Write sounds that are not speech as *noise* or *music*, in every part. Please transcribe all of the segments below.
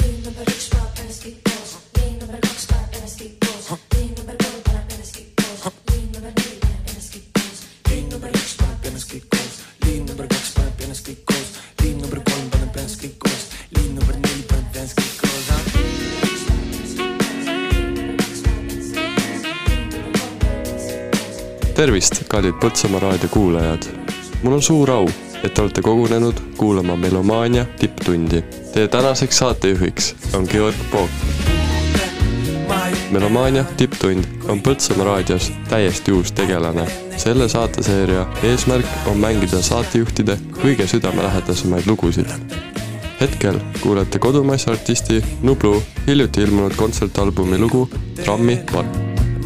liin number üks paneb ennast kõik koos, liin number kaks paneb ennast kõik koos, liin number kolm paneb ennast kõik koos, liin number neli paneb ennast kõik koos, liin number üks paneb ennast kõik koos, liin number kaks paneb ennast kõik koos, liin number kolm paneb ennast kõik koos, liin number neli paneb ennast kõik koos, tervist, kallid Põltsamaa raadio kuulajad. mul on suur au, et te olete kogunenud kuulama Melomaania tipptundi. Teie tänaseks saatejuhiks on Georg Pook. melomaania tipptund on Põltsamaa raadios täiesti uus tegelane. selle saateseeria eesmärk on mängida saatejuhtide kõige südamelähedasemaid lugusid. hetkel kuulete kodumaise artisti Nublu hiljuti ilmunud kontsertalbumi lugu Trammi varp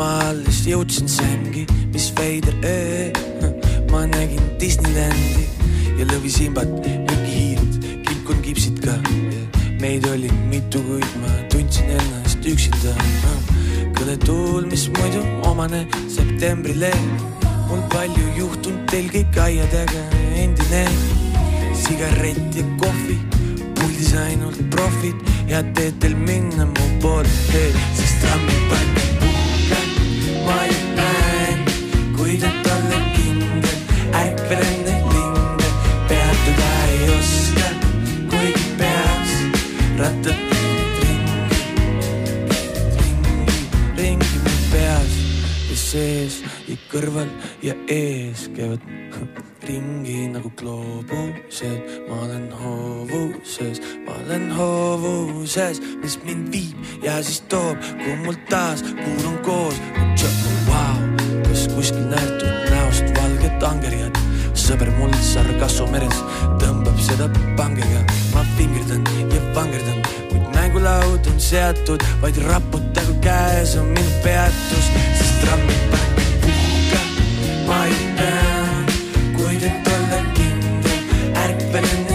ma alles jõudsin sängi, mis veider öö. ma nägin Disneylandi ja lõvisimbat, mürgihiired, kilpkonn kipsid ka. meid oli mitu, kuid ma tundsin ennast üksinda. kõle tuul, mis muidu omane septembrile. mul palju juhtunud, teil kõik aia taga endine. sigaret ja kohvi, puldis ainult profid ja teed teil minna mu poole, sest trammi paneb ma ju näen, kuid et olla kõrval ja ees käivad *laughs* ringi nagu gloobused, ma olen hoovuses, ma olen hoovuses, mis mind viib ja siis toob, kui mul taas kuul on koos. Vau, kas kuskil nähtud näost valget angerjat, sõber mul Sargasso meres tõmbab seda pangega, ma pingerdan ja vangerdan, kuid mängulaud on seatud, vaid raputagu käes on minu peatus, sest trammi paneb puhka, ma ei pean, kuid et olla kindel, ärkvel enne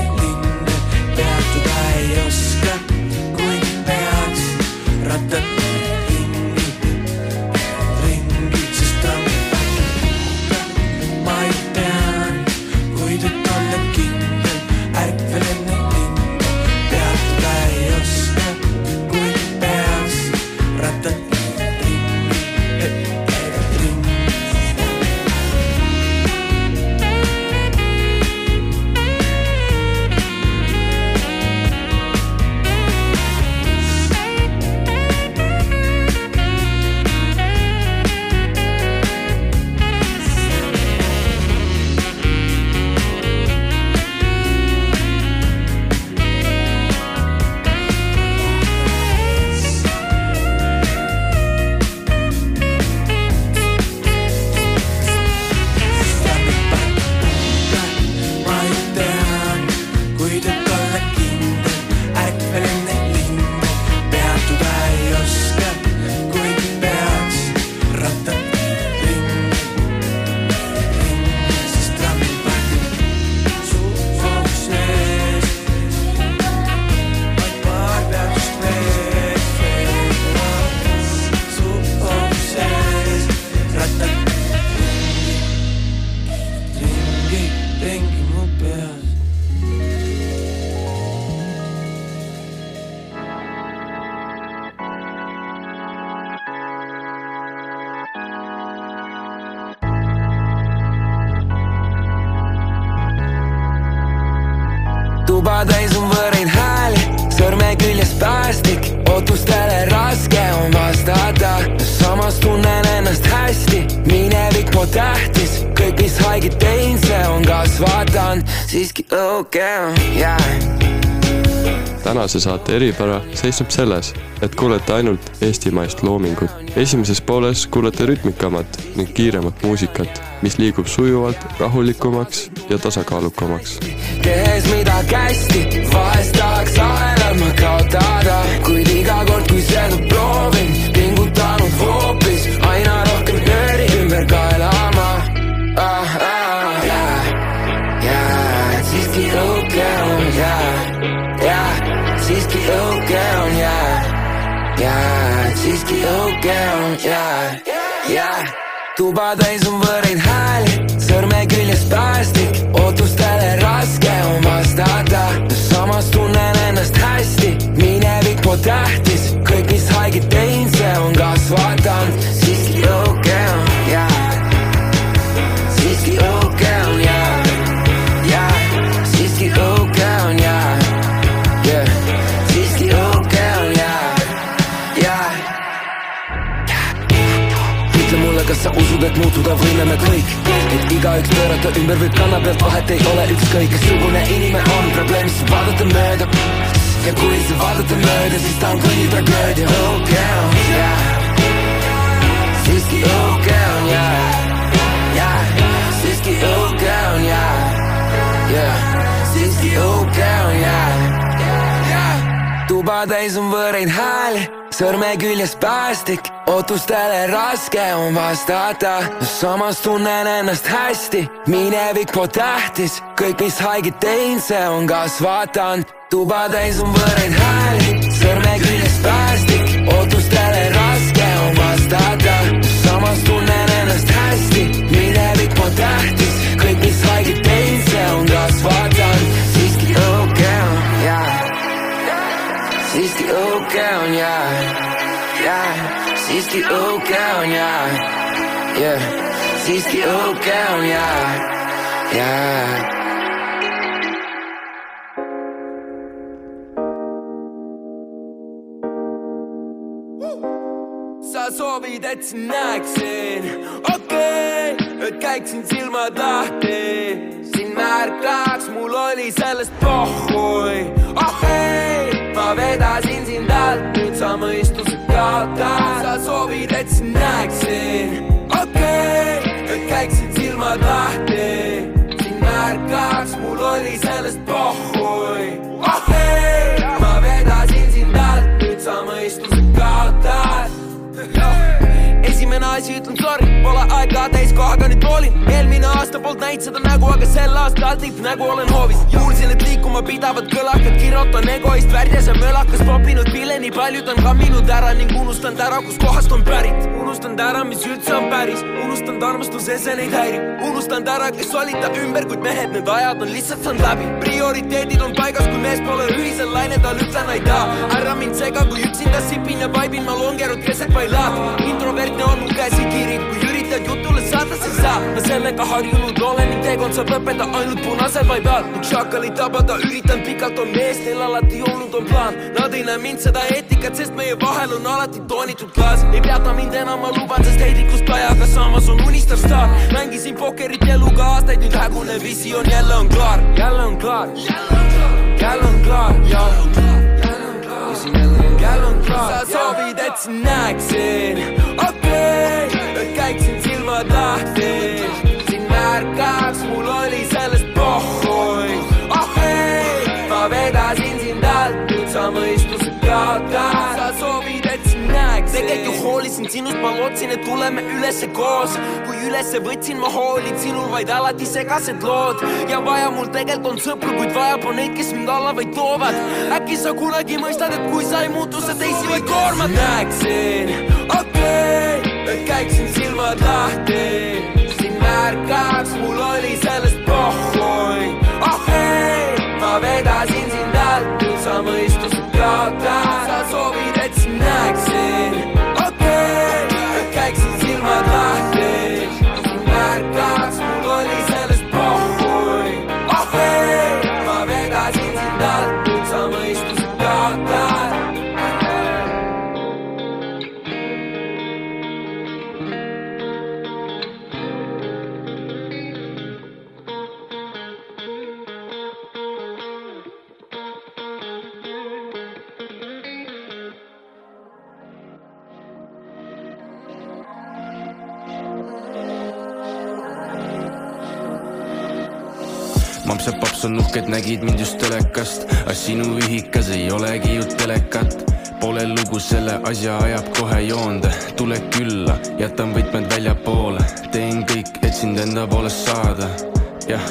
tänase saate eripära seisneb selles, et kuulete ainult eestimaist loomingut. esimeses pooles kuulete rütmikamat ning kiiremat muusikat, mis liigub sujuvalt rahulikumaks ja tasakaalukamaks. tehes midagi hästi, vahest tahaks ahelad ma kaotada, kuid iga kord, kui seda proovin, õuge on yeah, yeah. tuba täis on võõraid hääli, sõrme küljes päästik, ootustele raske on vastata, samas tunnen ennast hästi, minevik tähtis, kõik, mis haiget teinud, see on kasvatanud, siiski õige kas sa usud, et muutuda võime me kõik, et igaüks pöörata ümber võib kanna pealt, vahet ei ole ükskõik, kessugune inimene on probleemist vaadata mööda. ja kui sa vaadata mööda, siis ta on kõigi tragöödia. õige on, jaa, siiski õige on, jaa, jaa, siiski õige on, jaa, jaa, siiski õige on, jaa tuba täis on võõraid hääli, sõrme küljes päästik, ootustele raske on vastata. samas tunnen ennast hästi, minevik pole tähtis, kõik, mis haiget teinud, see on kasvatanud. tuba täis on võõraid hääli, õige on jaa, jaa, siiski õige on jaa, jaa, siiski õige on jaa, jaa. sa soovid, et sind näeksin, okei okay,, et käiksin silmad lahti, sind märkaks, mul oli sellest pohhui, ah ei, ma vedasin sind alt, nüüd sa mõistuse kaotad, sa soovid, et sind näeksin, okei okay,, et käiksin silmad lahti, sind märkaks, mul oli sellest pohhui, esimene asi ütlen sorry, pole aega täiskohaga nüüd hoolin, eelmine aasta polnud näinud seda nägu, aga sel aastal tippnägu olen hoovis. kuulsin, et liikuma pidavad kõlakad, kirotan egoist värdjas ja mölakas popinud pille, nii paljud on kamminud ära ning unustanud ära, kuskohast on pärit. unustanud ära, mis üldse on päris, unustanud armastuse, see neid häirib. unustanud ära, kes olid ta ümber, kuid mehed, need ajad on lihtsalt saanud läbi. prioriteedid on paigas, kui mees pole ühisel lainedel, ütlen aitäh. ära mind sega, kui üksinda sipin ja vaibin, ma longerud keset bailaat. introvertne on mu käsikiri, kui üritad jutule saada, siis sa. ma sellega harjunud olen ning teekond saab lõppeda ainult punasel vai peal. ning šakalit tabada üritan pikalt, on mees, neil alati olnud on plaan. Nad ei näe mind seda eetikat, sest meie vahel on alati toonitud klaas. ei peata mind enam, ma luban, sest heidikust ajaga samas on unistav staar. mängisin pokkerit eluga aastaid, nüüd hägune visioon jälle on klaar, jälle on klaar, jälle on klaar, jälle on klaar klaar, sa soovid, et sind näeksin, okei okay,, käiksin silmad lahti, sinust, ma lootsin, et tuleme ülesse koos, kui ülesse võtsin, ma hoolin sinul vaid alati segased lood ja vaja mul tegelikult on sõpru, kuid vajab on neid, kes mind alla vaid toovad. äkki sa kunagi mõistad, et kui sa ei muutu, sa teisi vaid koormad. näeksin, okei okay,, käiksin silmad lahti, sind märkaks, mul oli sellest pohhui, sinu ühikas ei olegi ju telekat. Pole lugu, selle asja ajab kohe joonde, tule külla, jätan võtmed väljapoole, teen kõik, et sind enda poolest saada. jah,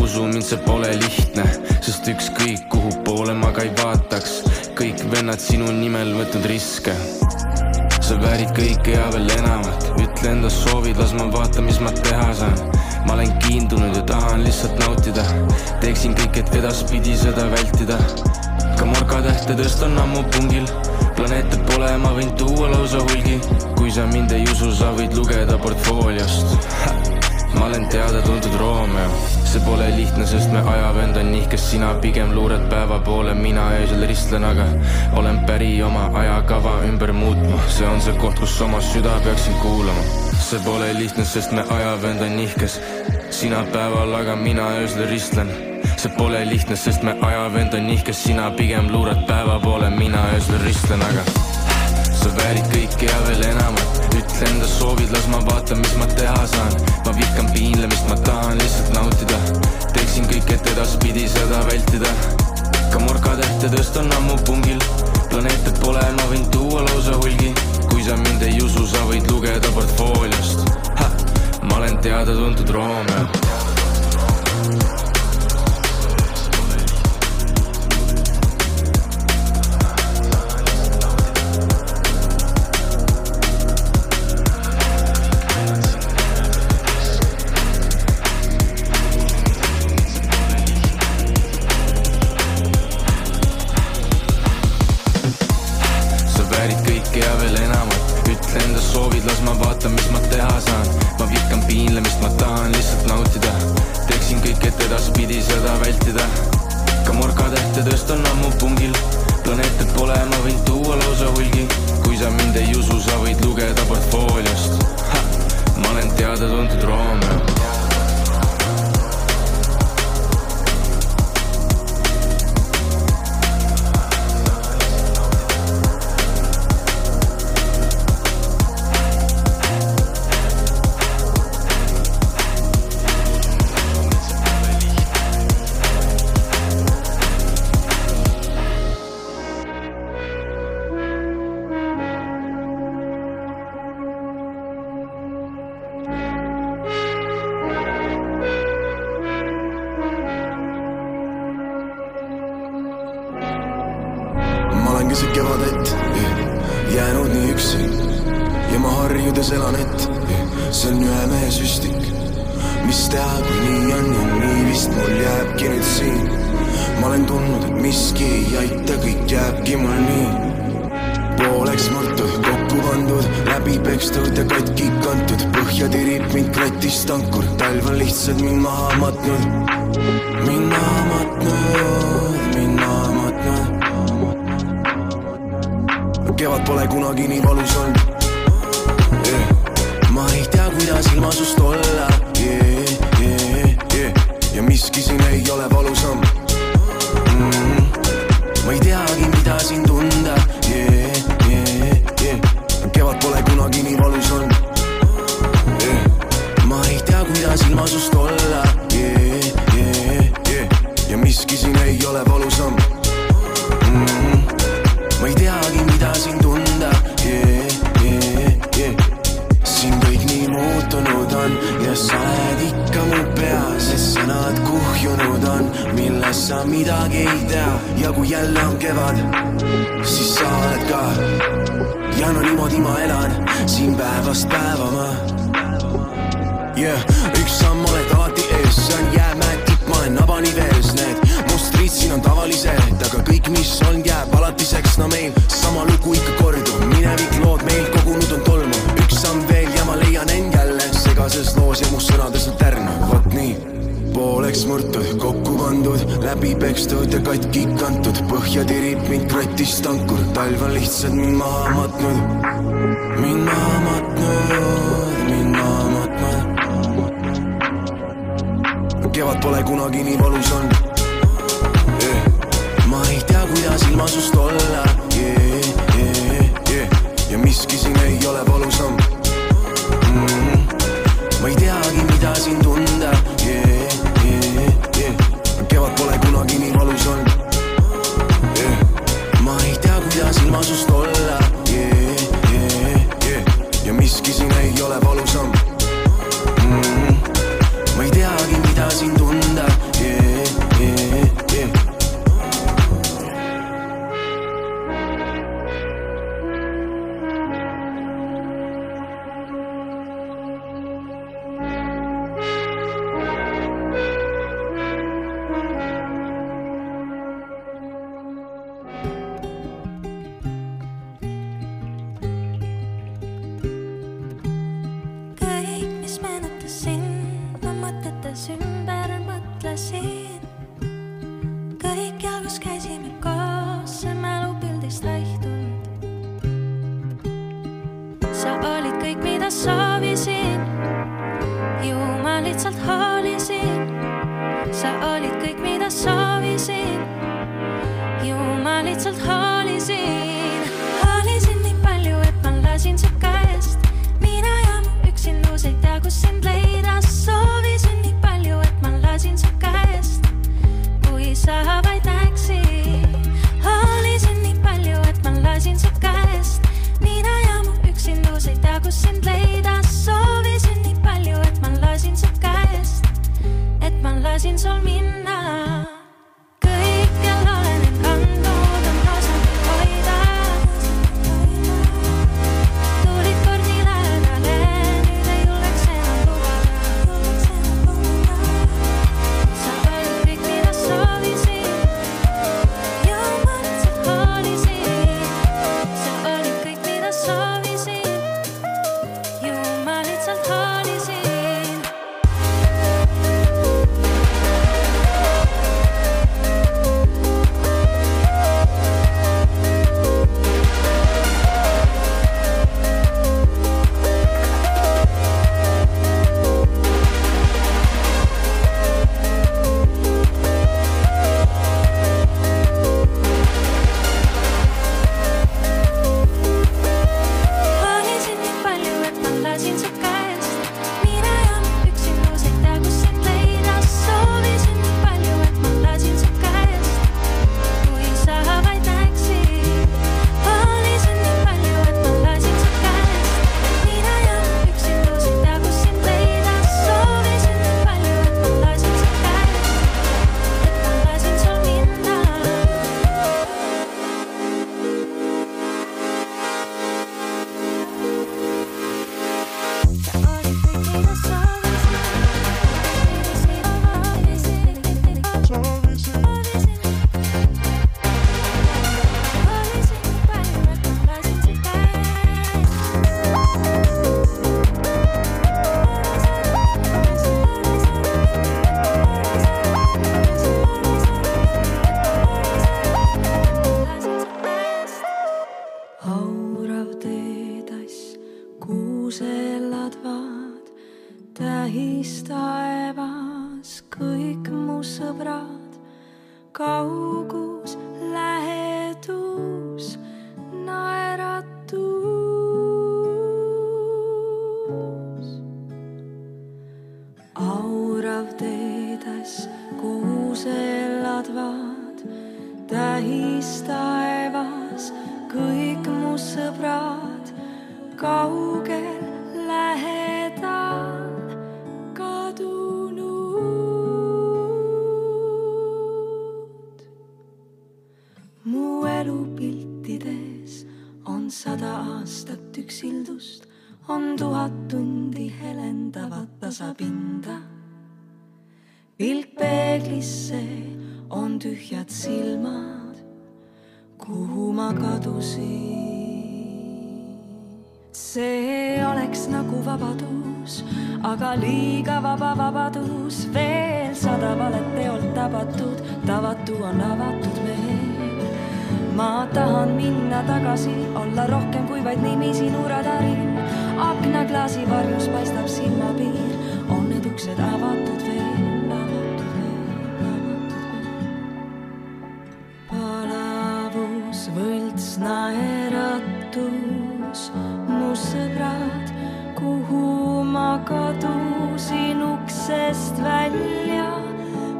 usu mind, see pole lihtne, sest ükskõik kuhu poole ma ka ei vaataks, kõik vennad sinu nimel võtnud riske sa väärid kõike ja veel enamat, ütle enda soovid, las ma vaatan, mis ma teha saan ma olen kiindunud ja tahan lihtsalt nautida. Teeksin kõik, et edaspidi seda vältida. Ka morkatähte tõstan ammu pungil. Planeete pole, ma võin tuua lausa hulgi. Kui sa mind ei usu, sa võid lugeda portfooliost ma olen teada-tuntud Romeo. See pole lihtne, sest me ajavend on nihkes. Sina pigem luured päeva poole, mina öösel ristlen, aga olen päri oma ajakava ümber muutma. See on see koht, kus oma süda peaksin kuulama see pole lihtne, sest me ajavöönd on nihkes. sina päeval, aga mina öösel ristlen. see pole lihtne, sest me ajavöönd on nihkes, sina pigem luurad päeva poole, mina öösel ristlen, aga sa väärid kõike ja veel enamat. ütle enda soovid, las ma vaatan, mis ma teha saan. ma vihkan piinlemist, ma tahan lihtsalt nautida. teeksin kõik, et edaspidi seda vältida. ka murkatähte tõstan ammu pungil. planeete pole, ma võin tuua lausa hulgi kui sa mind ei usu, sa võid lugeda portfooliost. ma olen teada-tuntud Romeo kadusin. see oleks nagu vabadus, aga liiga vaba vabadus, veel sada valet teolt tabatud, tavatu on avatud veel. ma tahan minna tagasi, olla rohkem kui vaid nimi sinu radaril. aknaklaasi varjus paistab silmapiir, on need uksed avatud veel, võlts, naeratus, mu sõbrad, kuhu ma kadusin uksest välja.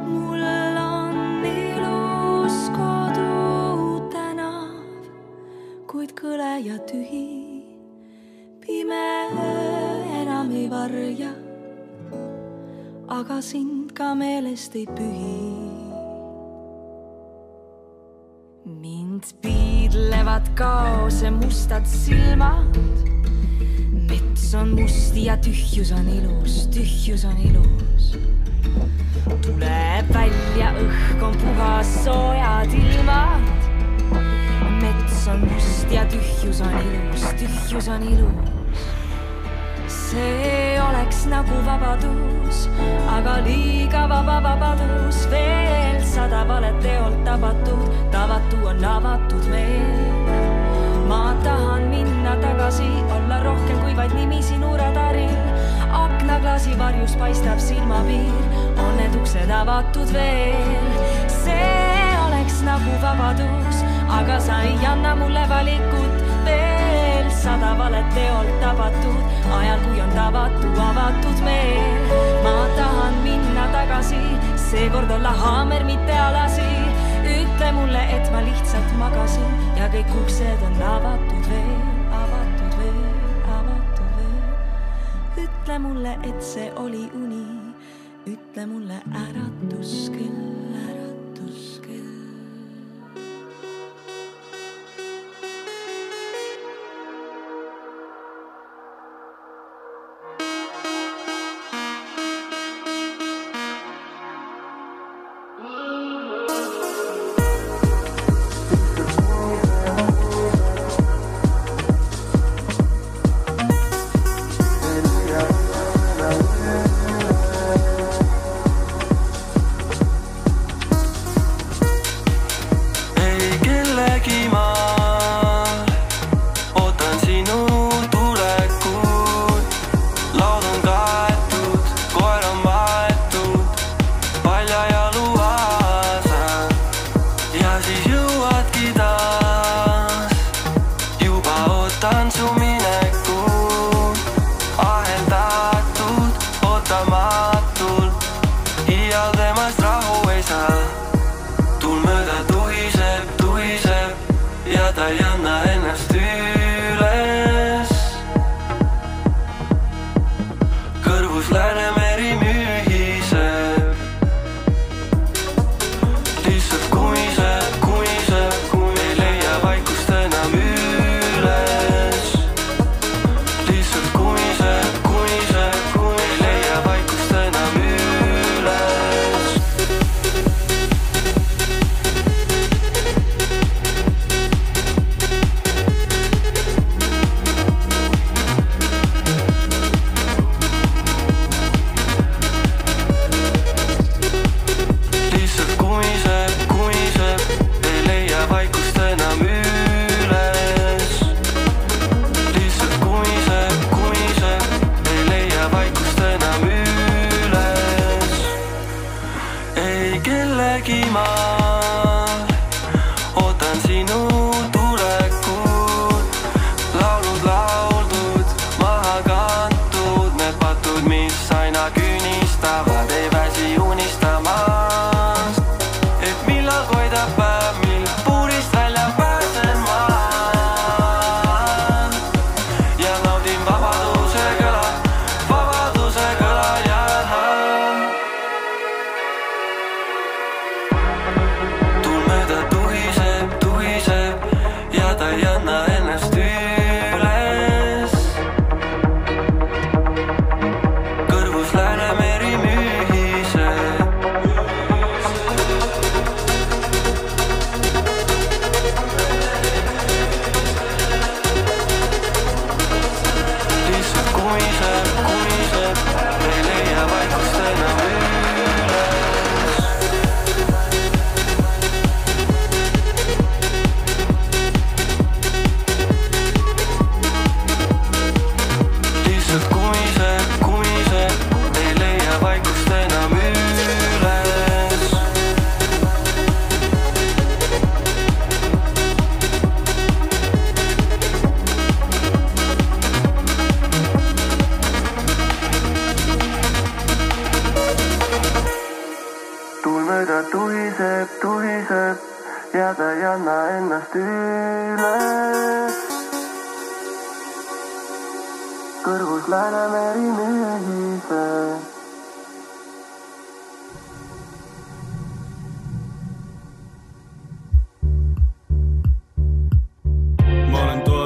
mul on ilus kodutänav, kuid kõle ja tühi, pime öö enam ei varja, aga sind ka meelest ei pühi piidlevad kaose mustad silmad. mets on must ja tühjus on ilus, tühjus on ilus. tuleb välja, õhk on puhas, soojad ilmad. mets on must ja tühjus on ilus, tühjus on ilus see oleks nagu vabadus, aga liiga vaba vabadus, veel sada valet teolt tabatud, tavatu on avatud meel. ma tahan minna tagasi, olla rohkem kui vaid nimi sinu radaril. aknaklaasi varjus paistab silmapiir, on need uksed avatud veel. see oleks nagu vabadus, aga sa ei anna mulle valikut veel. sada valet teolt tabatud, ajal kui on tavatu avatud meel. ma tahan minna tagasi, seekord olla haamer, mitte alasi. ütle mulle, et ma lihtsalt magasin ja kõik uksed on avatud veel, avatud veel, avatud veel. ütle mulle, et see oli uni, ütle mulle äratuskell, äratuskell.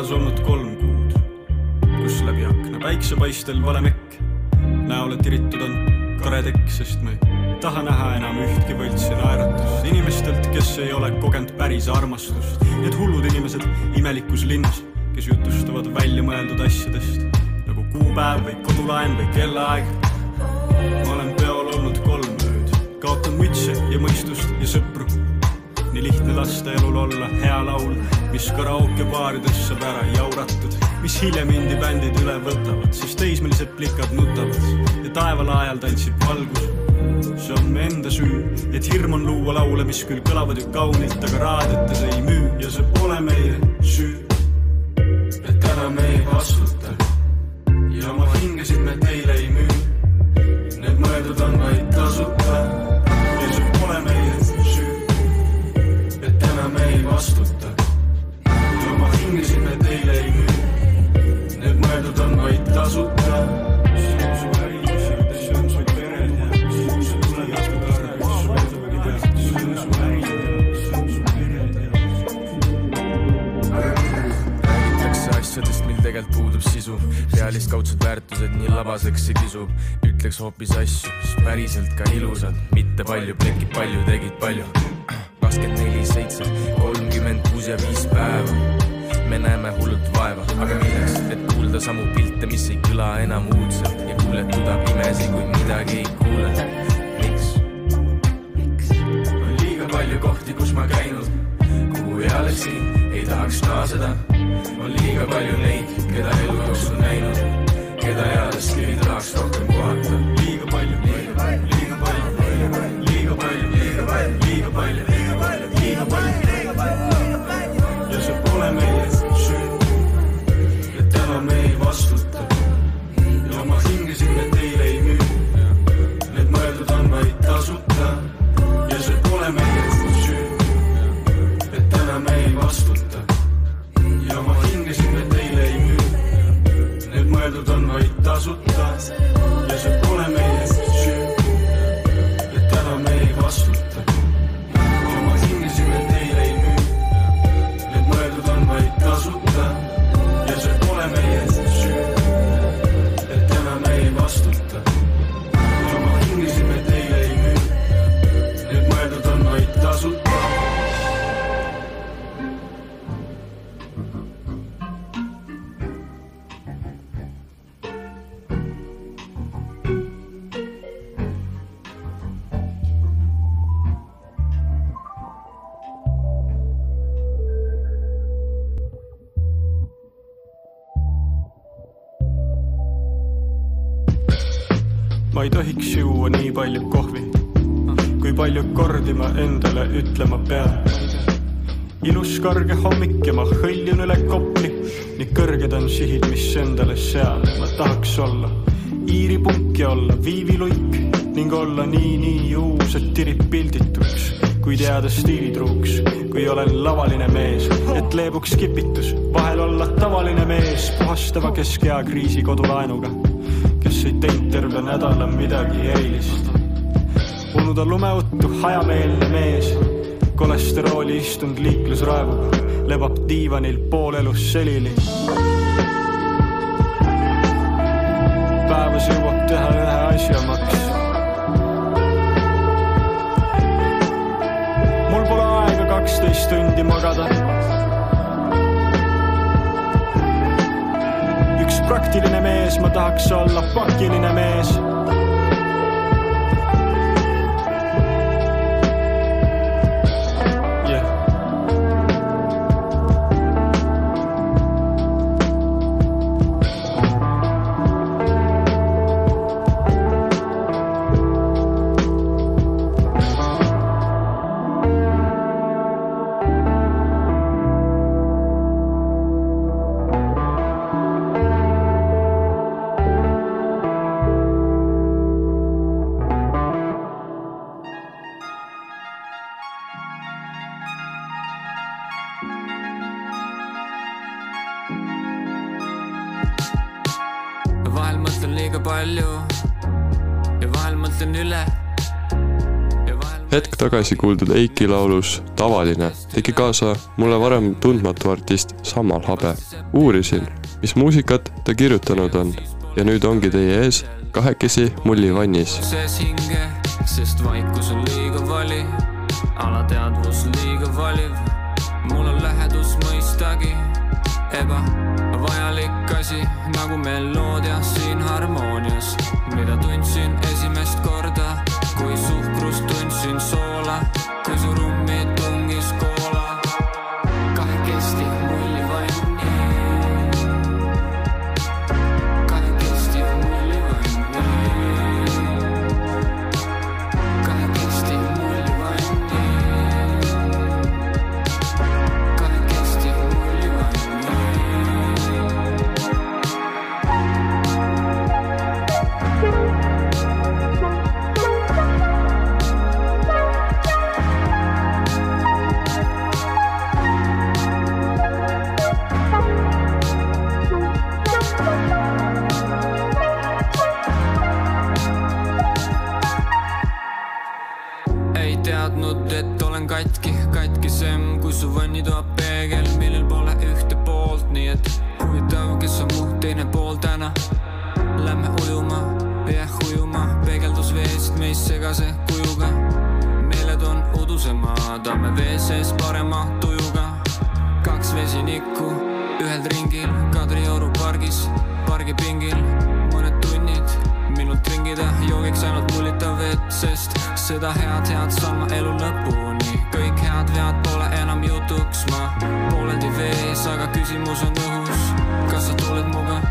Toas olnud kolm kuud, kus läbi akna päiksepaistel vale mekk. näole tiritud on kare tekk, sest ma ei taha näha enam ühtki võltsi naeratust inimestelt, kes ei ole kogenud päris armastust. Need hullud inimesed imelikus linnas, kes jutustavad väljamõeldud asjadest nagu kuupäev või kodulaen või kellaaeg. ma olen peol olnud kolm ööd, kaotanud mütse ja mõistust ja sõpru nii lihtne lasta elul olla hea laul, mis karaokebaarides saab ära jauratud, mis hiljem indie-bändid üle võtavad, siis teismelised plikad nutavad ja taevalaajal tantsib valgus see on me enda süü, et hirm on luua laule, mis küll kõlavad ju kaunilt, aga raadiotes ei müü ja see pole meie süü. et täna me ei vastuta sisu, pealiskaudsed väärtused nii labaseks ei kisu. ütleks hoopis asju, mis päriselt ka ilusad, mitte palju, plekid palju, tegid palju. kakskümmend neli, seitse, kolmkümmend kuus ja viis päeva. me näeme hullult vaeva, aga milleks, et kuulda samu pilte, mis ei kõla enam uudselt ja kuuletuda pimesi, kui midagi ei kuule. miks? on liiga palju kohti, kus ma käinud, kuhu ealeski ei tahaks naaseda. On liiga palju neid, keda elu jooksul näinud, keda ealeski ei tahaks rohkem kohata. Ma ei tohiks juua nii palju kohvi, kui palju kordi ma endale ütlema pean. ilus karge hommik ja ma hõljun üle kopli, nii kõrged on sihid, mis endale sean, ma tahaks olla Iiri punk ja olla viiviluik ning olla nii, nii uus, et tirib pildituks, kuid jääda stiilitruuks, kui olen lavaline mees, et leebuks kipitus, vahel olla tavaline mees puhastava keskea kriisi kodulaenuga kes ei teinud terve nädala midagi erilist. unuda lumeuttu hajameelne mees, kolesterooli istunud liiklus raevub, lebab diivanil poolelus selili. päevas jõuab teha ühe asja maks. kaksteist tundi magada praktiline mees, ma tahaks olla pakiline mees. Tagasi kuuldud Eiki laulus Tavaline tegi kaasa mulle varem tundmatu artist Sammal Habe. uurisin, mis muusikat ta kirjutanud on ja nüüd ongi teie ees kahekesi mullivannis. sest vaikus on liiga vali, alateadvus liiga valiv. mul on lähedus mõistagi ebavajalik magame vee sees parema tujuga. Kaks vesinikku ühel ringil Kadrioru pargis, pargipingil mõned tunnid minut ringida joogiks ainult pullitav vett, sest seda head, head saan ma elu lõpuni. Kõik head vead pole enam jutuks, ma pooleldi vees, aga küsimus on õhus. Kas sa tuled muga?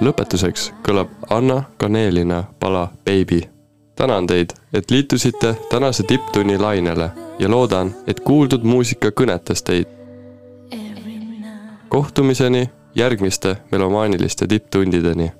lõpetuseks kõlab Anna Kaneelina pala Baby. tänan teid, et liitusite tänase tipptunni lainele ja loodan, et kuuldud muusika kõnetas teid. kohtumiseni järgmiste melomaaniliste tipptundideni